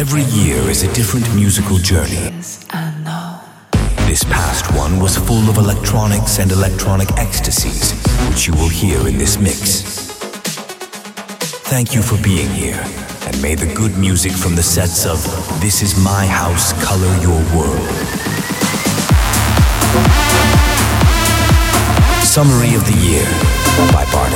Every year is a different musical journey. This past one was full of electronics and electronic ecstasies, which you will hear in this mix. Thank you for being here, and may the good music from the sets of This Is My House color your world. Summary of the Year by Bart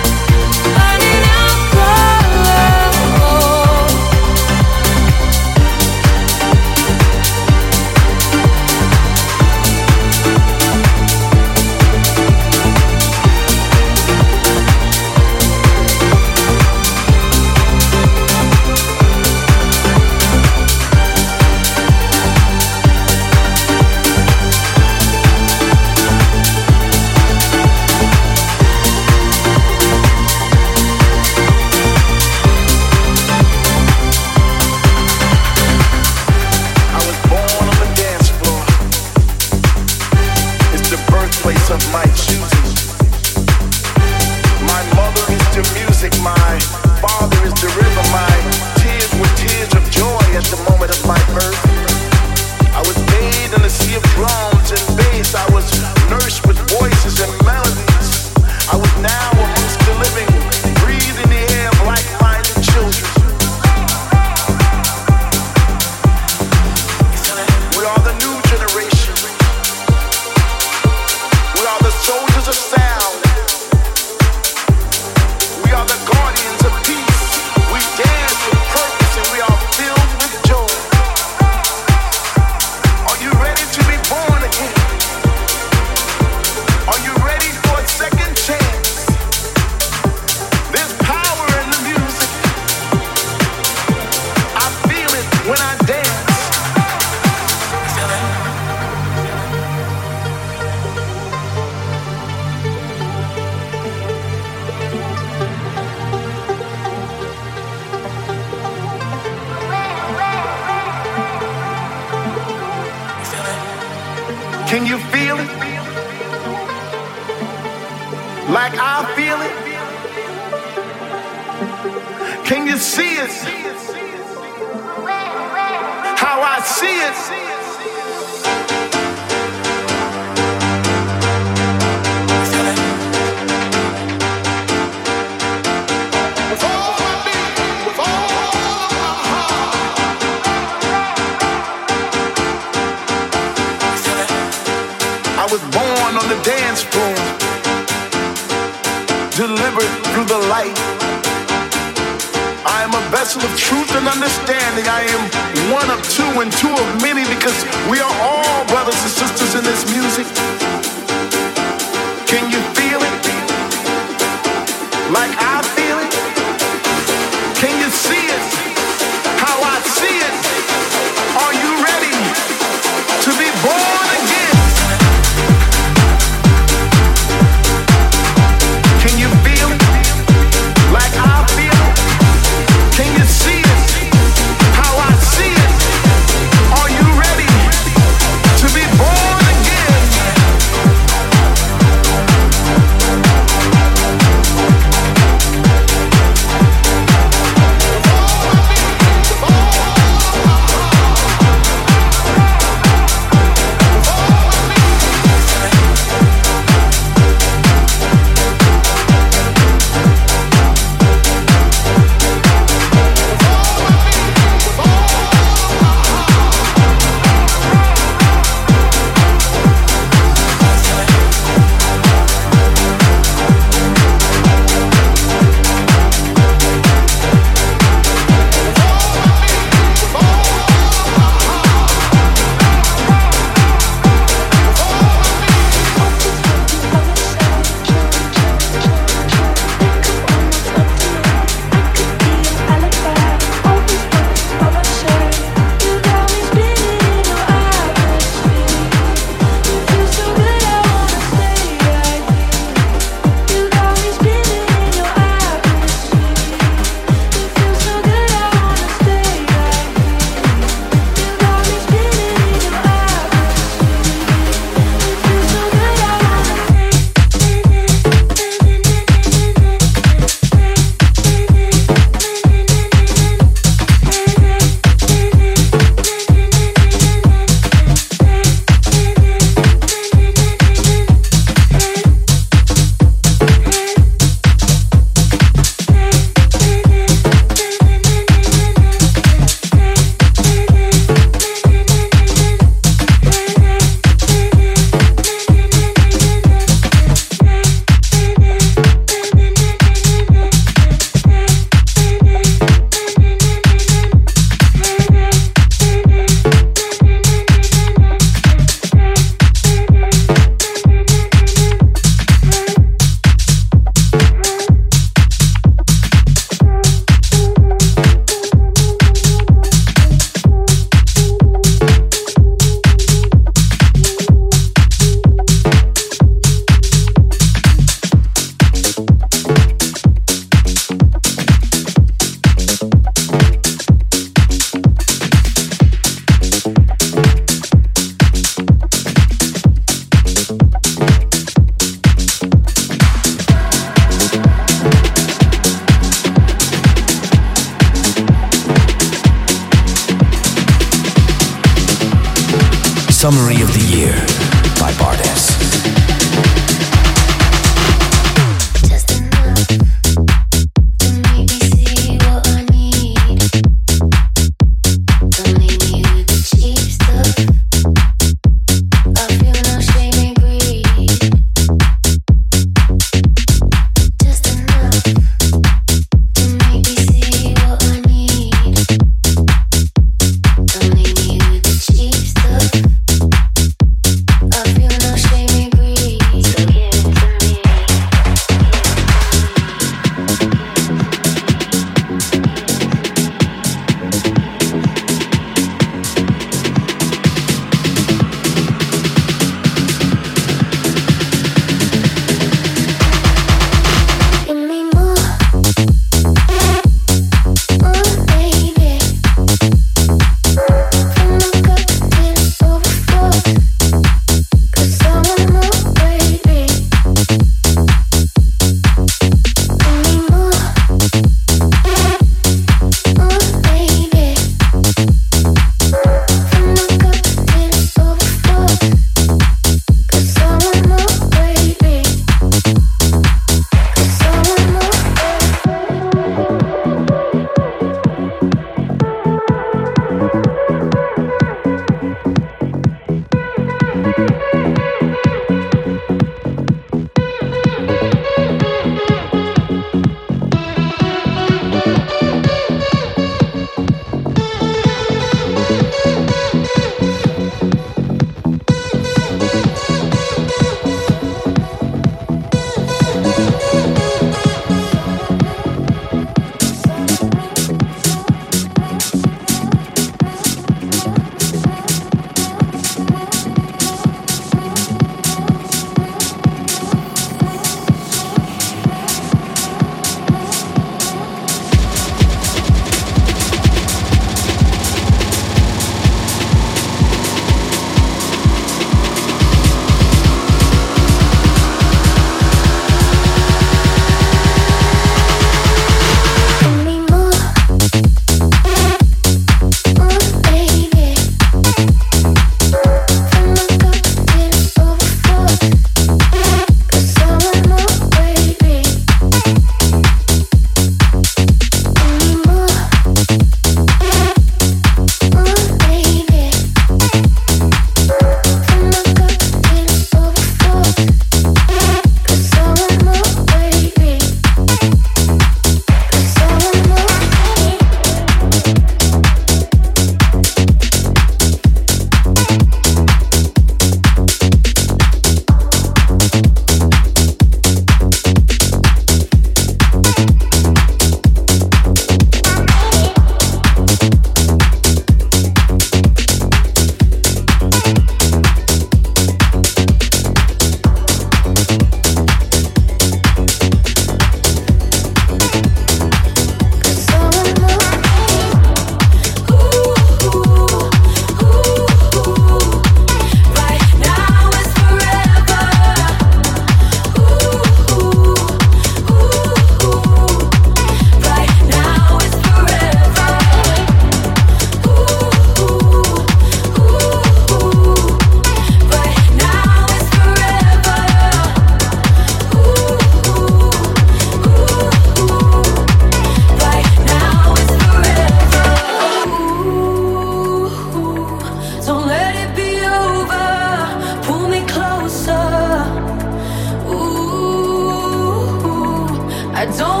I don't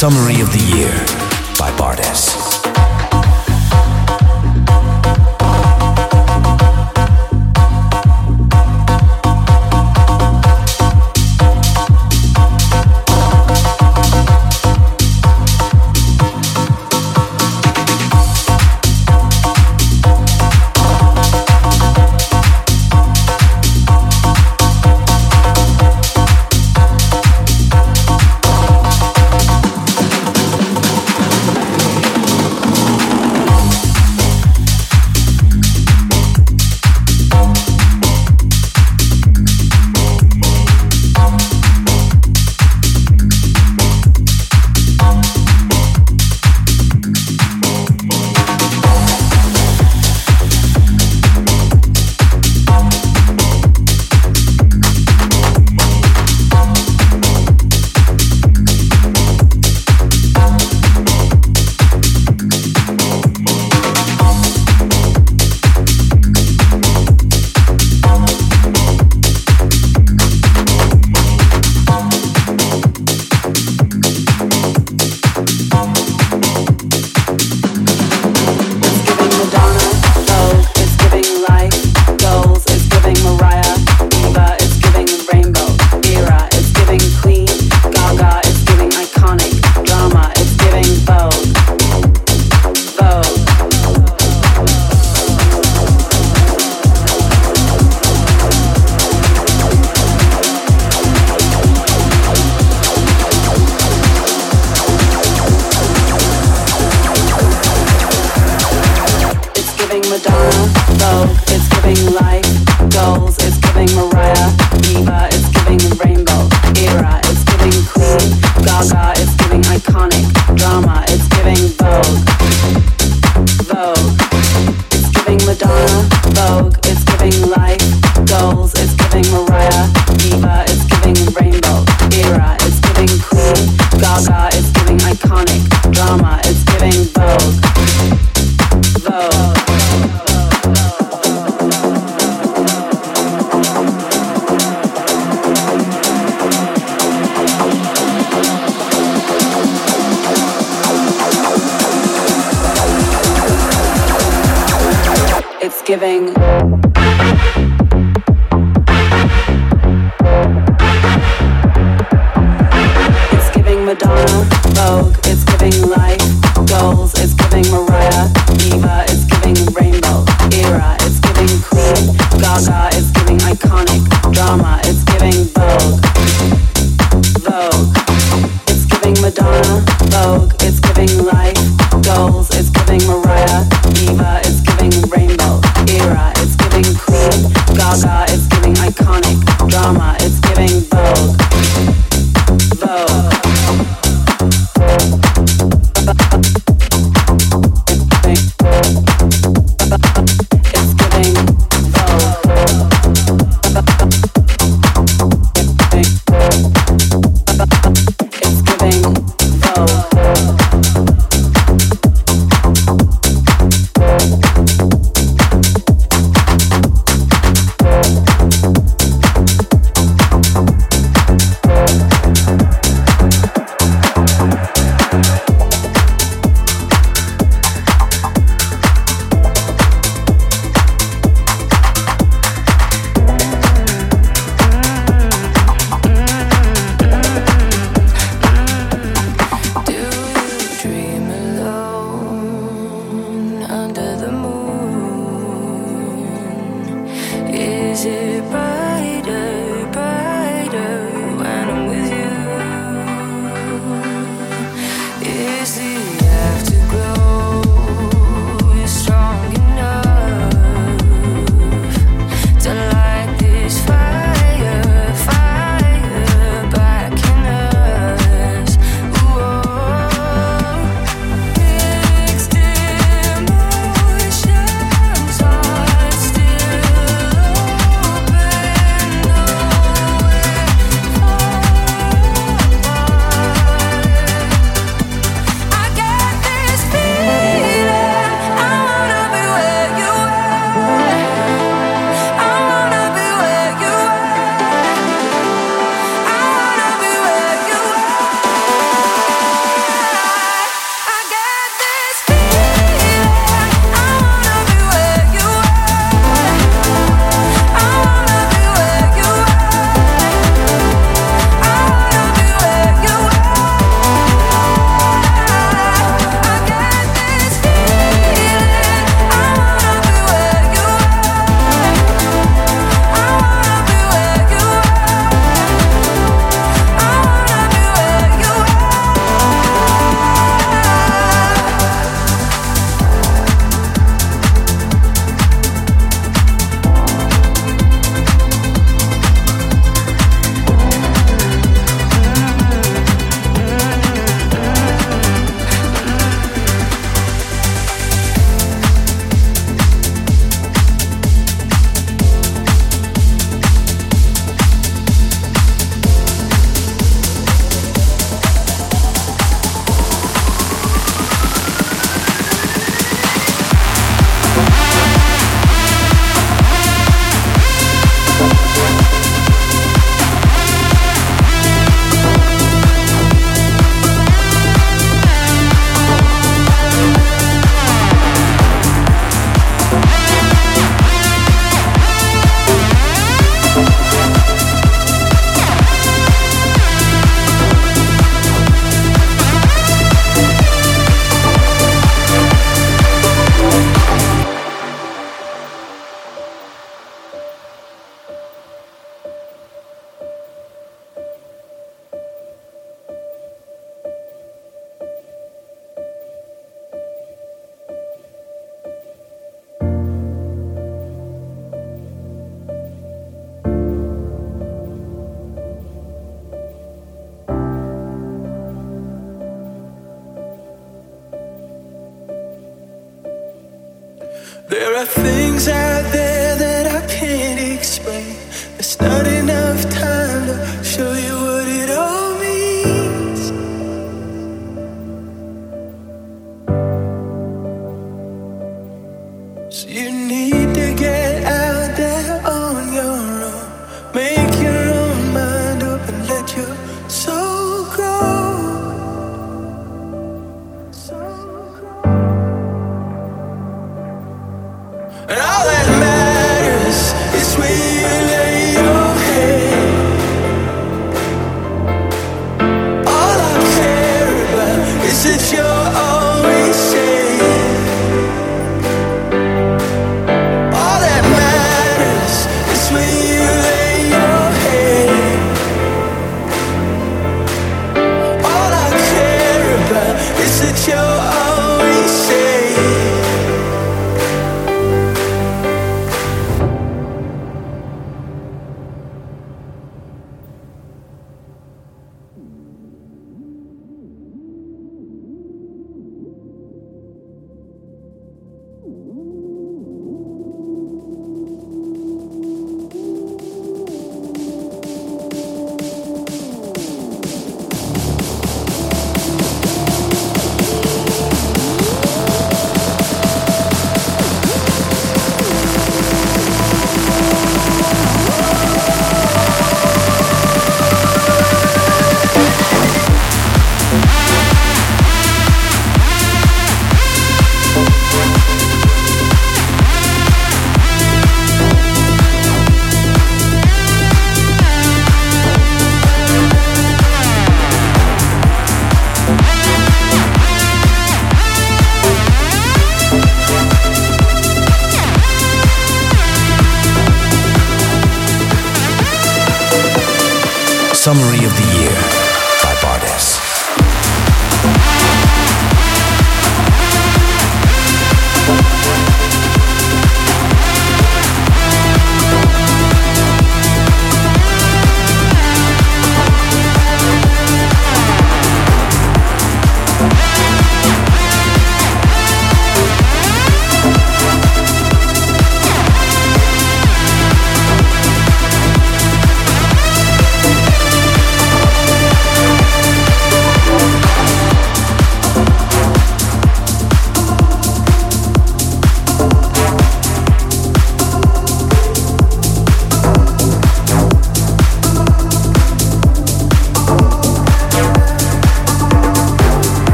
Summary of the Year And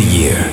the Year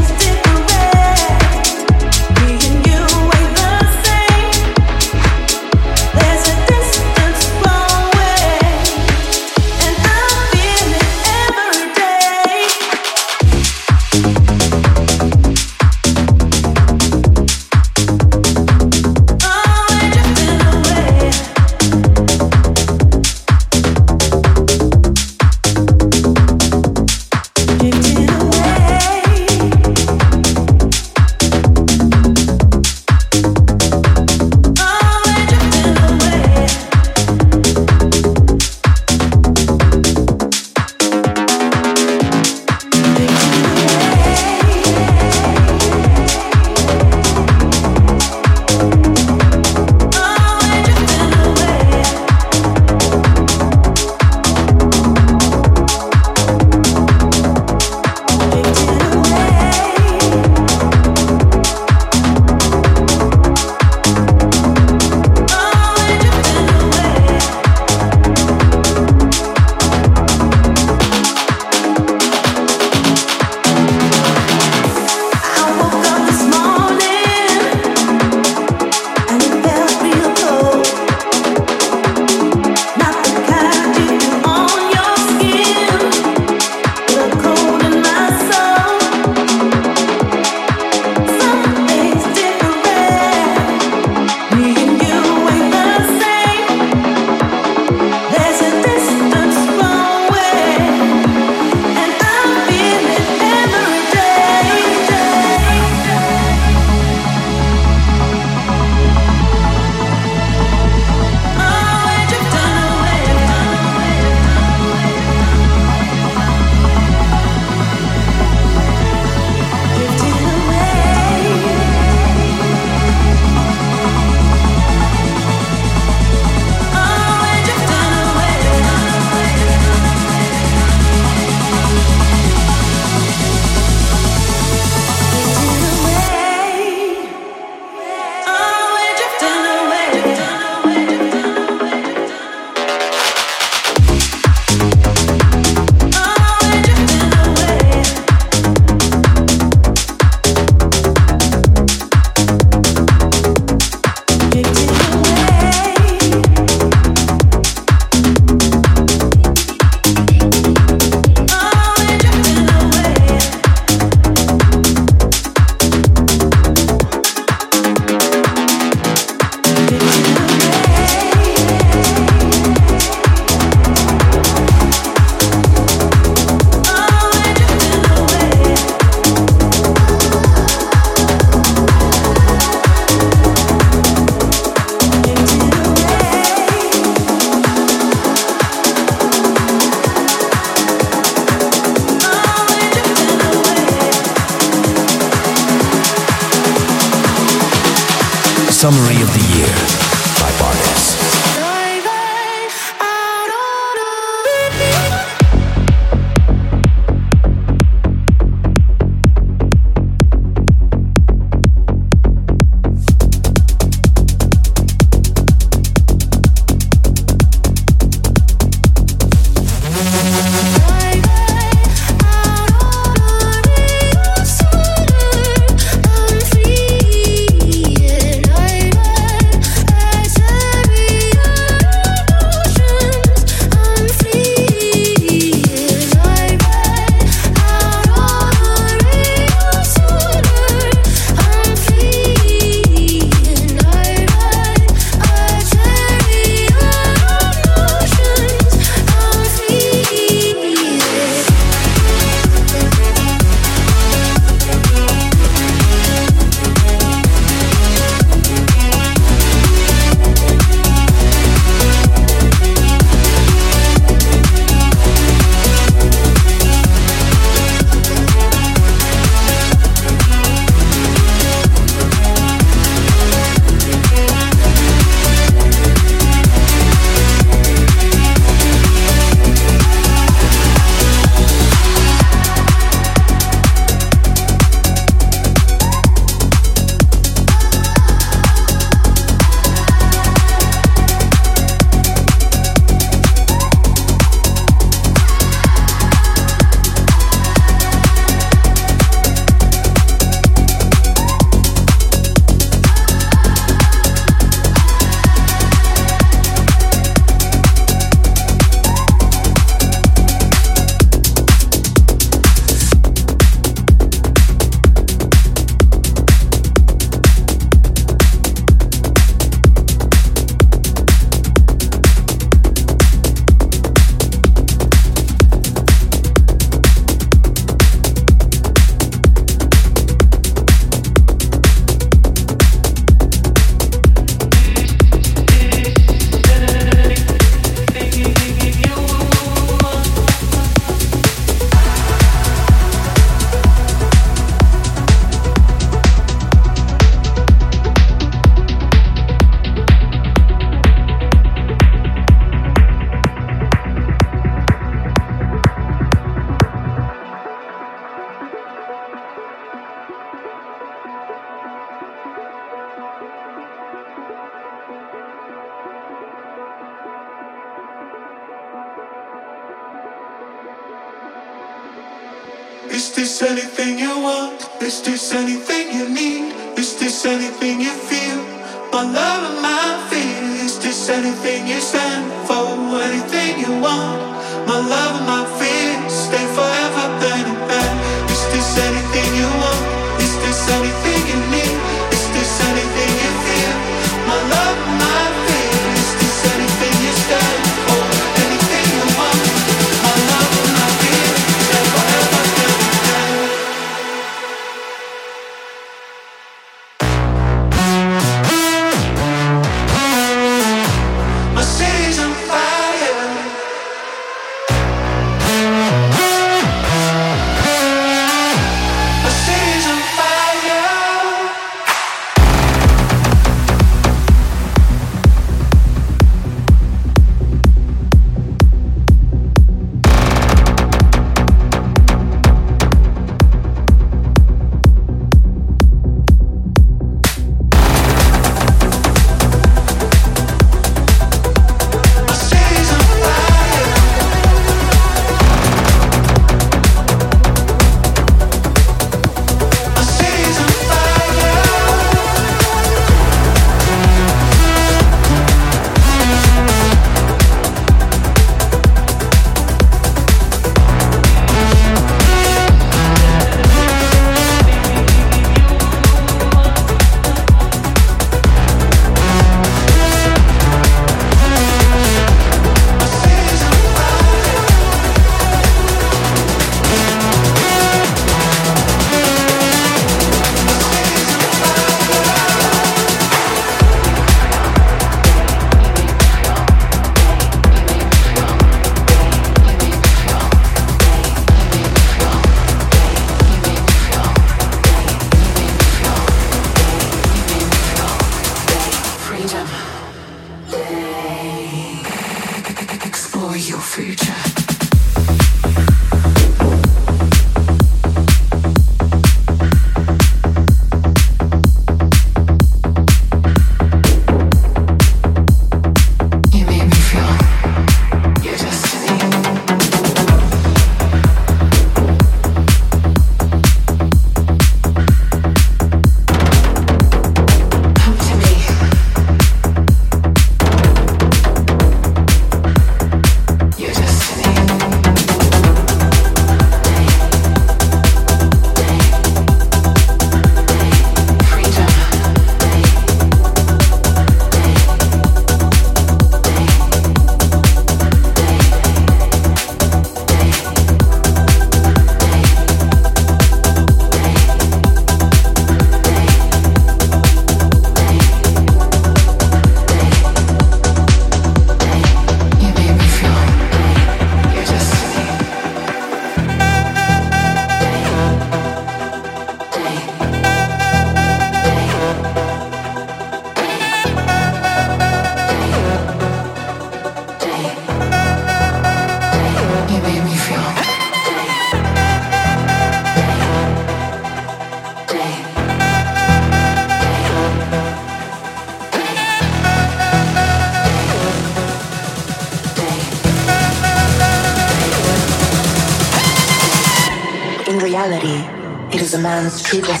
true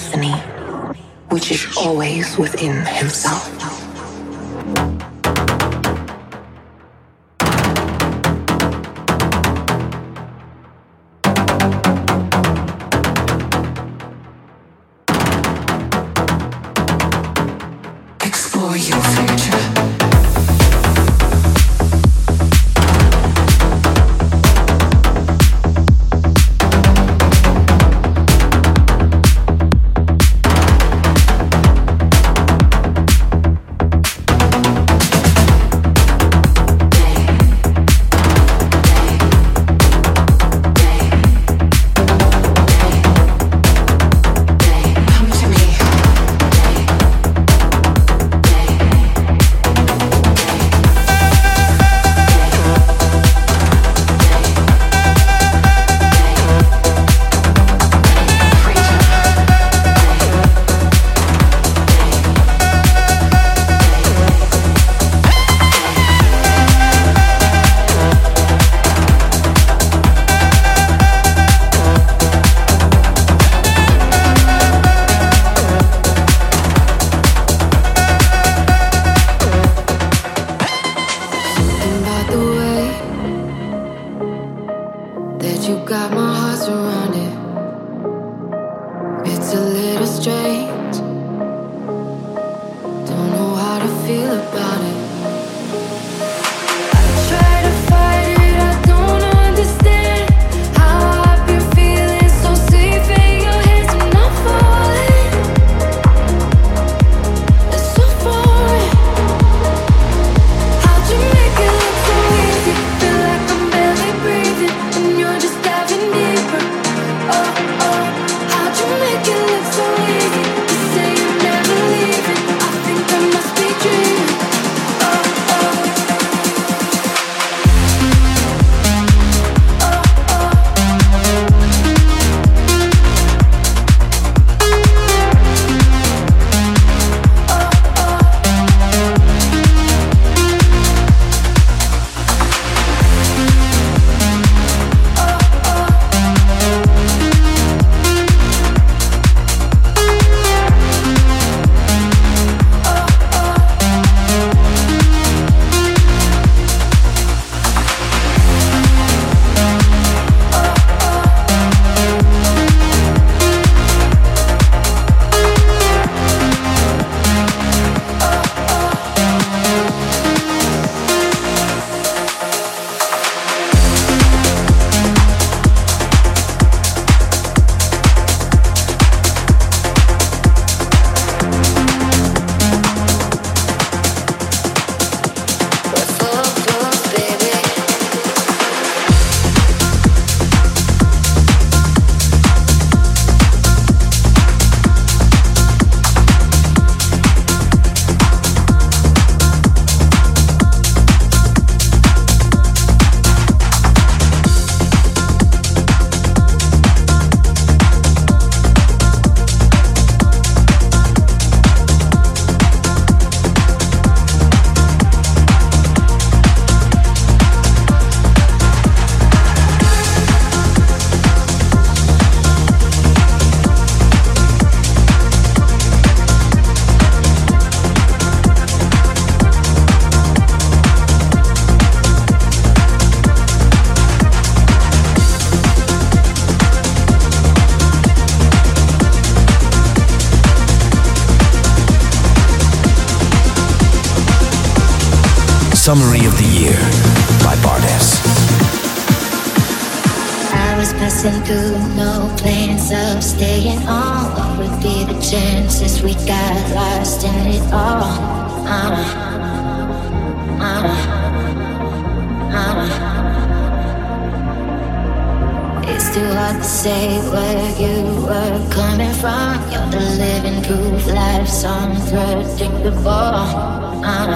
say where you were coming from. You're the living proof life's unpredictable. Uh, uh-huh.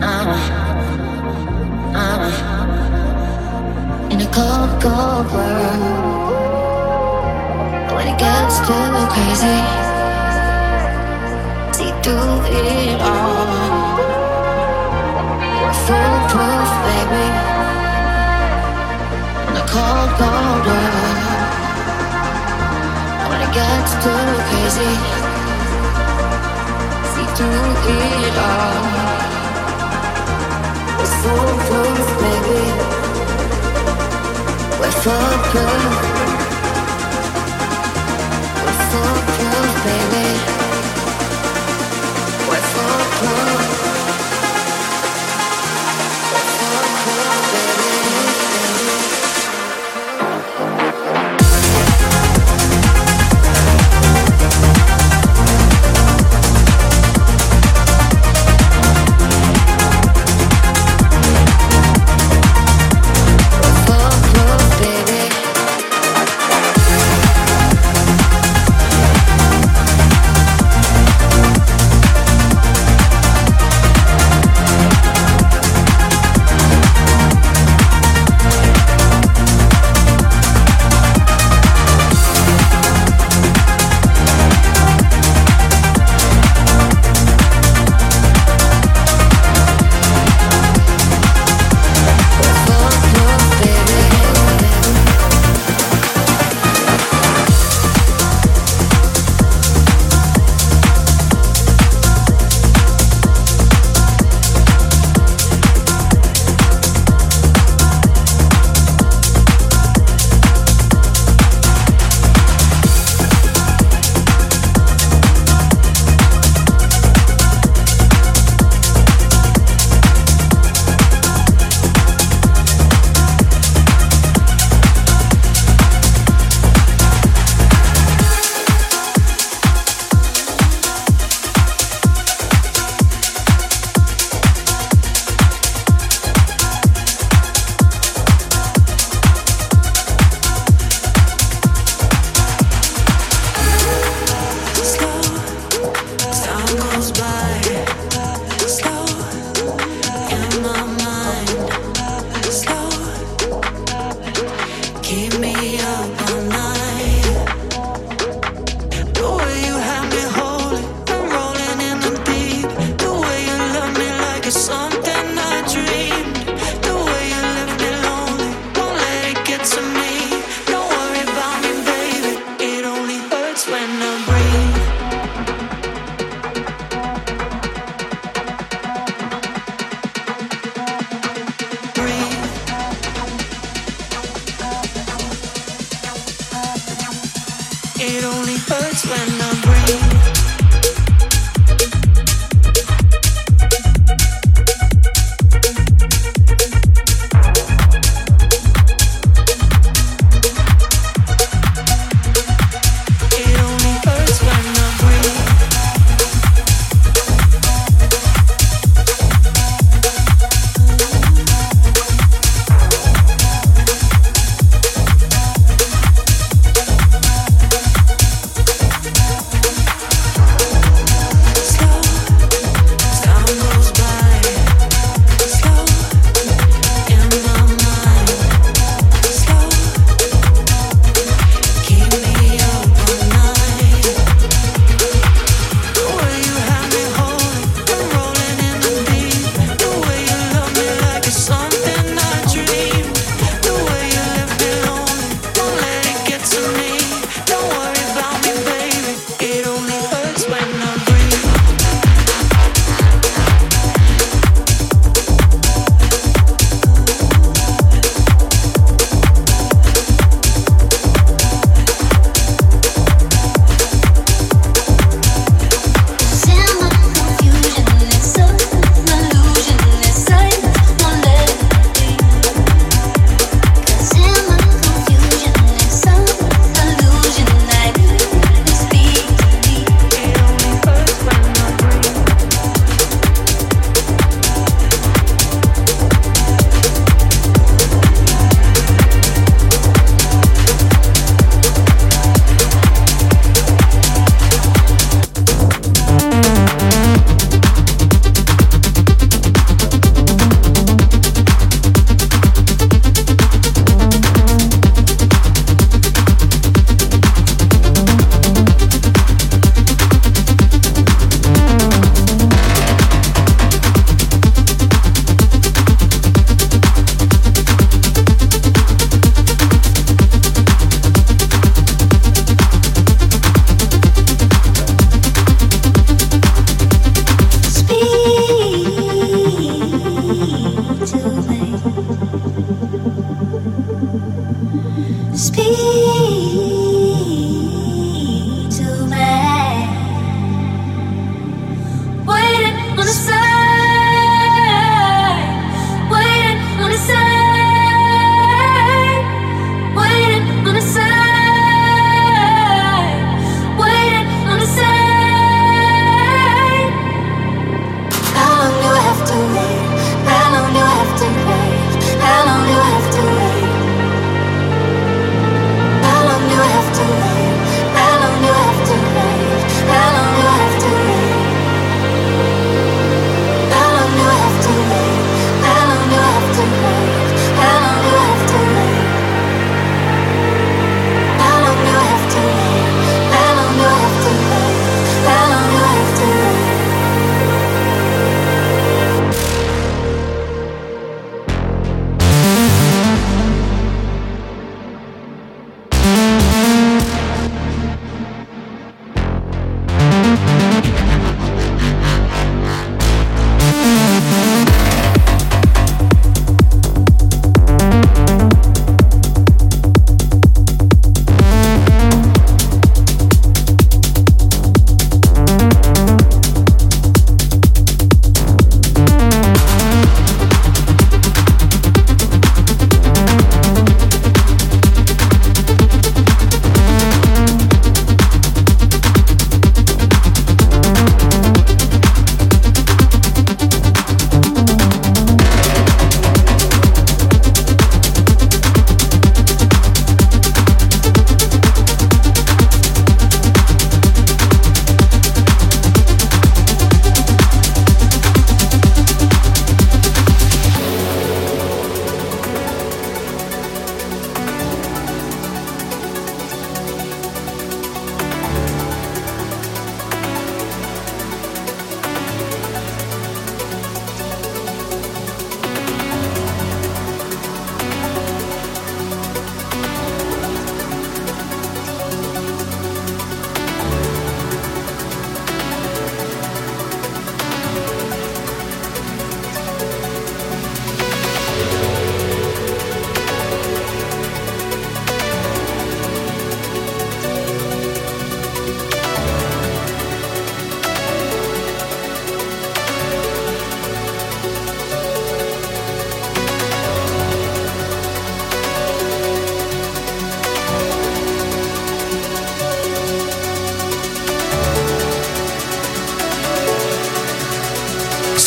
uh, uh-huh. uh. Uh-huh. In a cold, cold world, when it gets too crazy, see through it all. We're foolproof, baby colder when it gets too. See through it all. Baby. We're.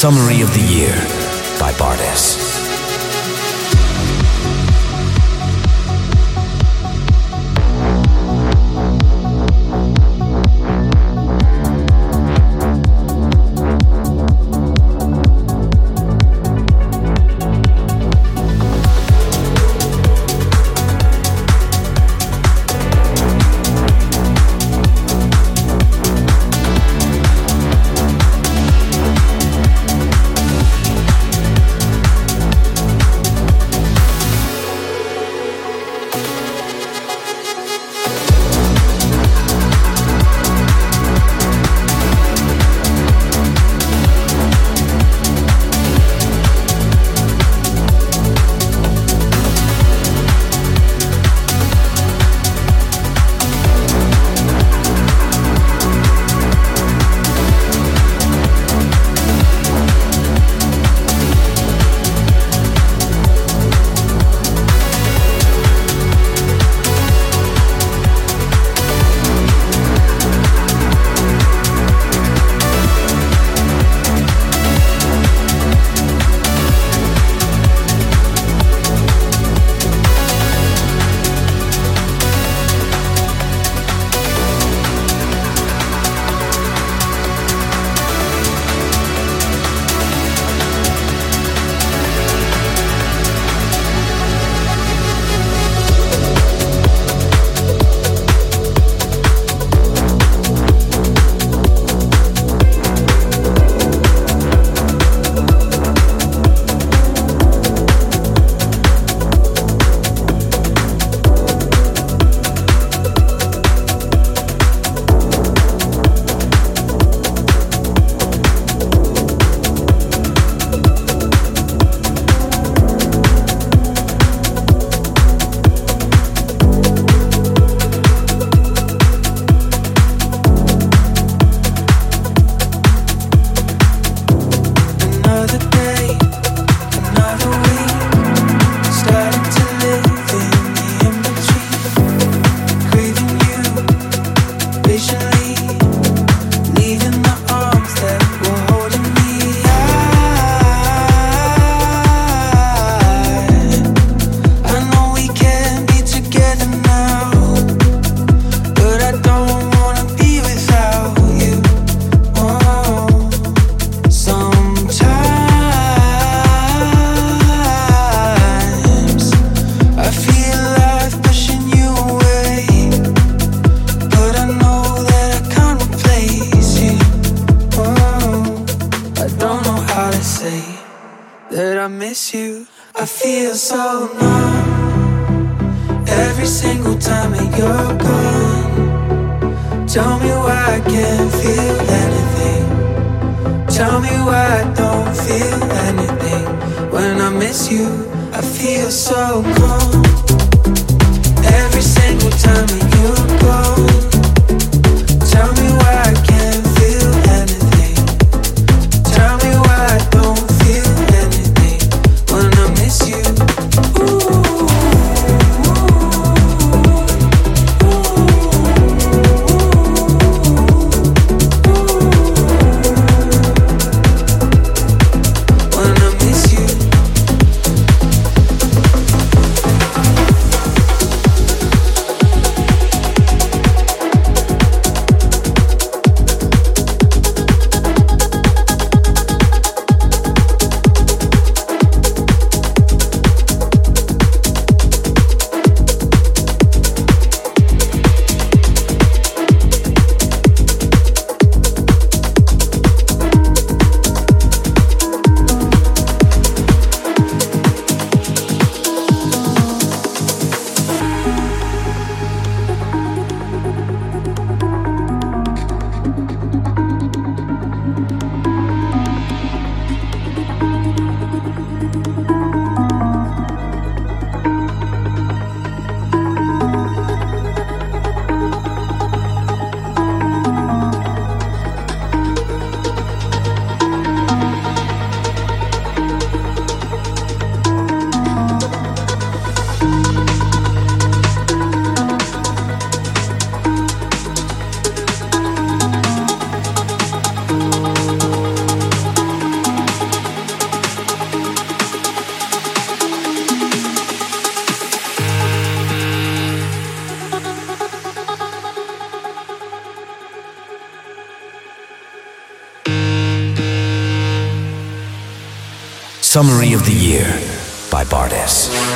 Summary of the Year Summary of the Year by Bartes.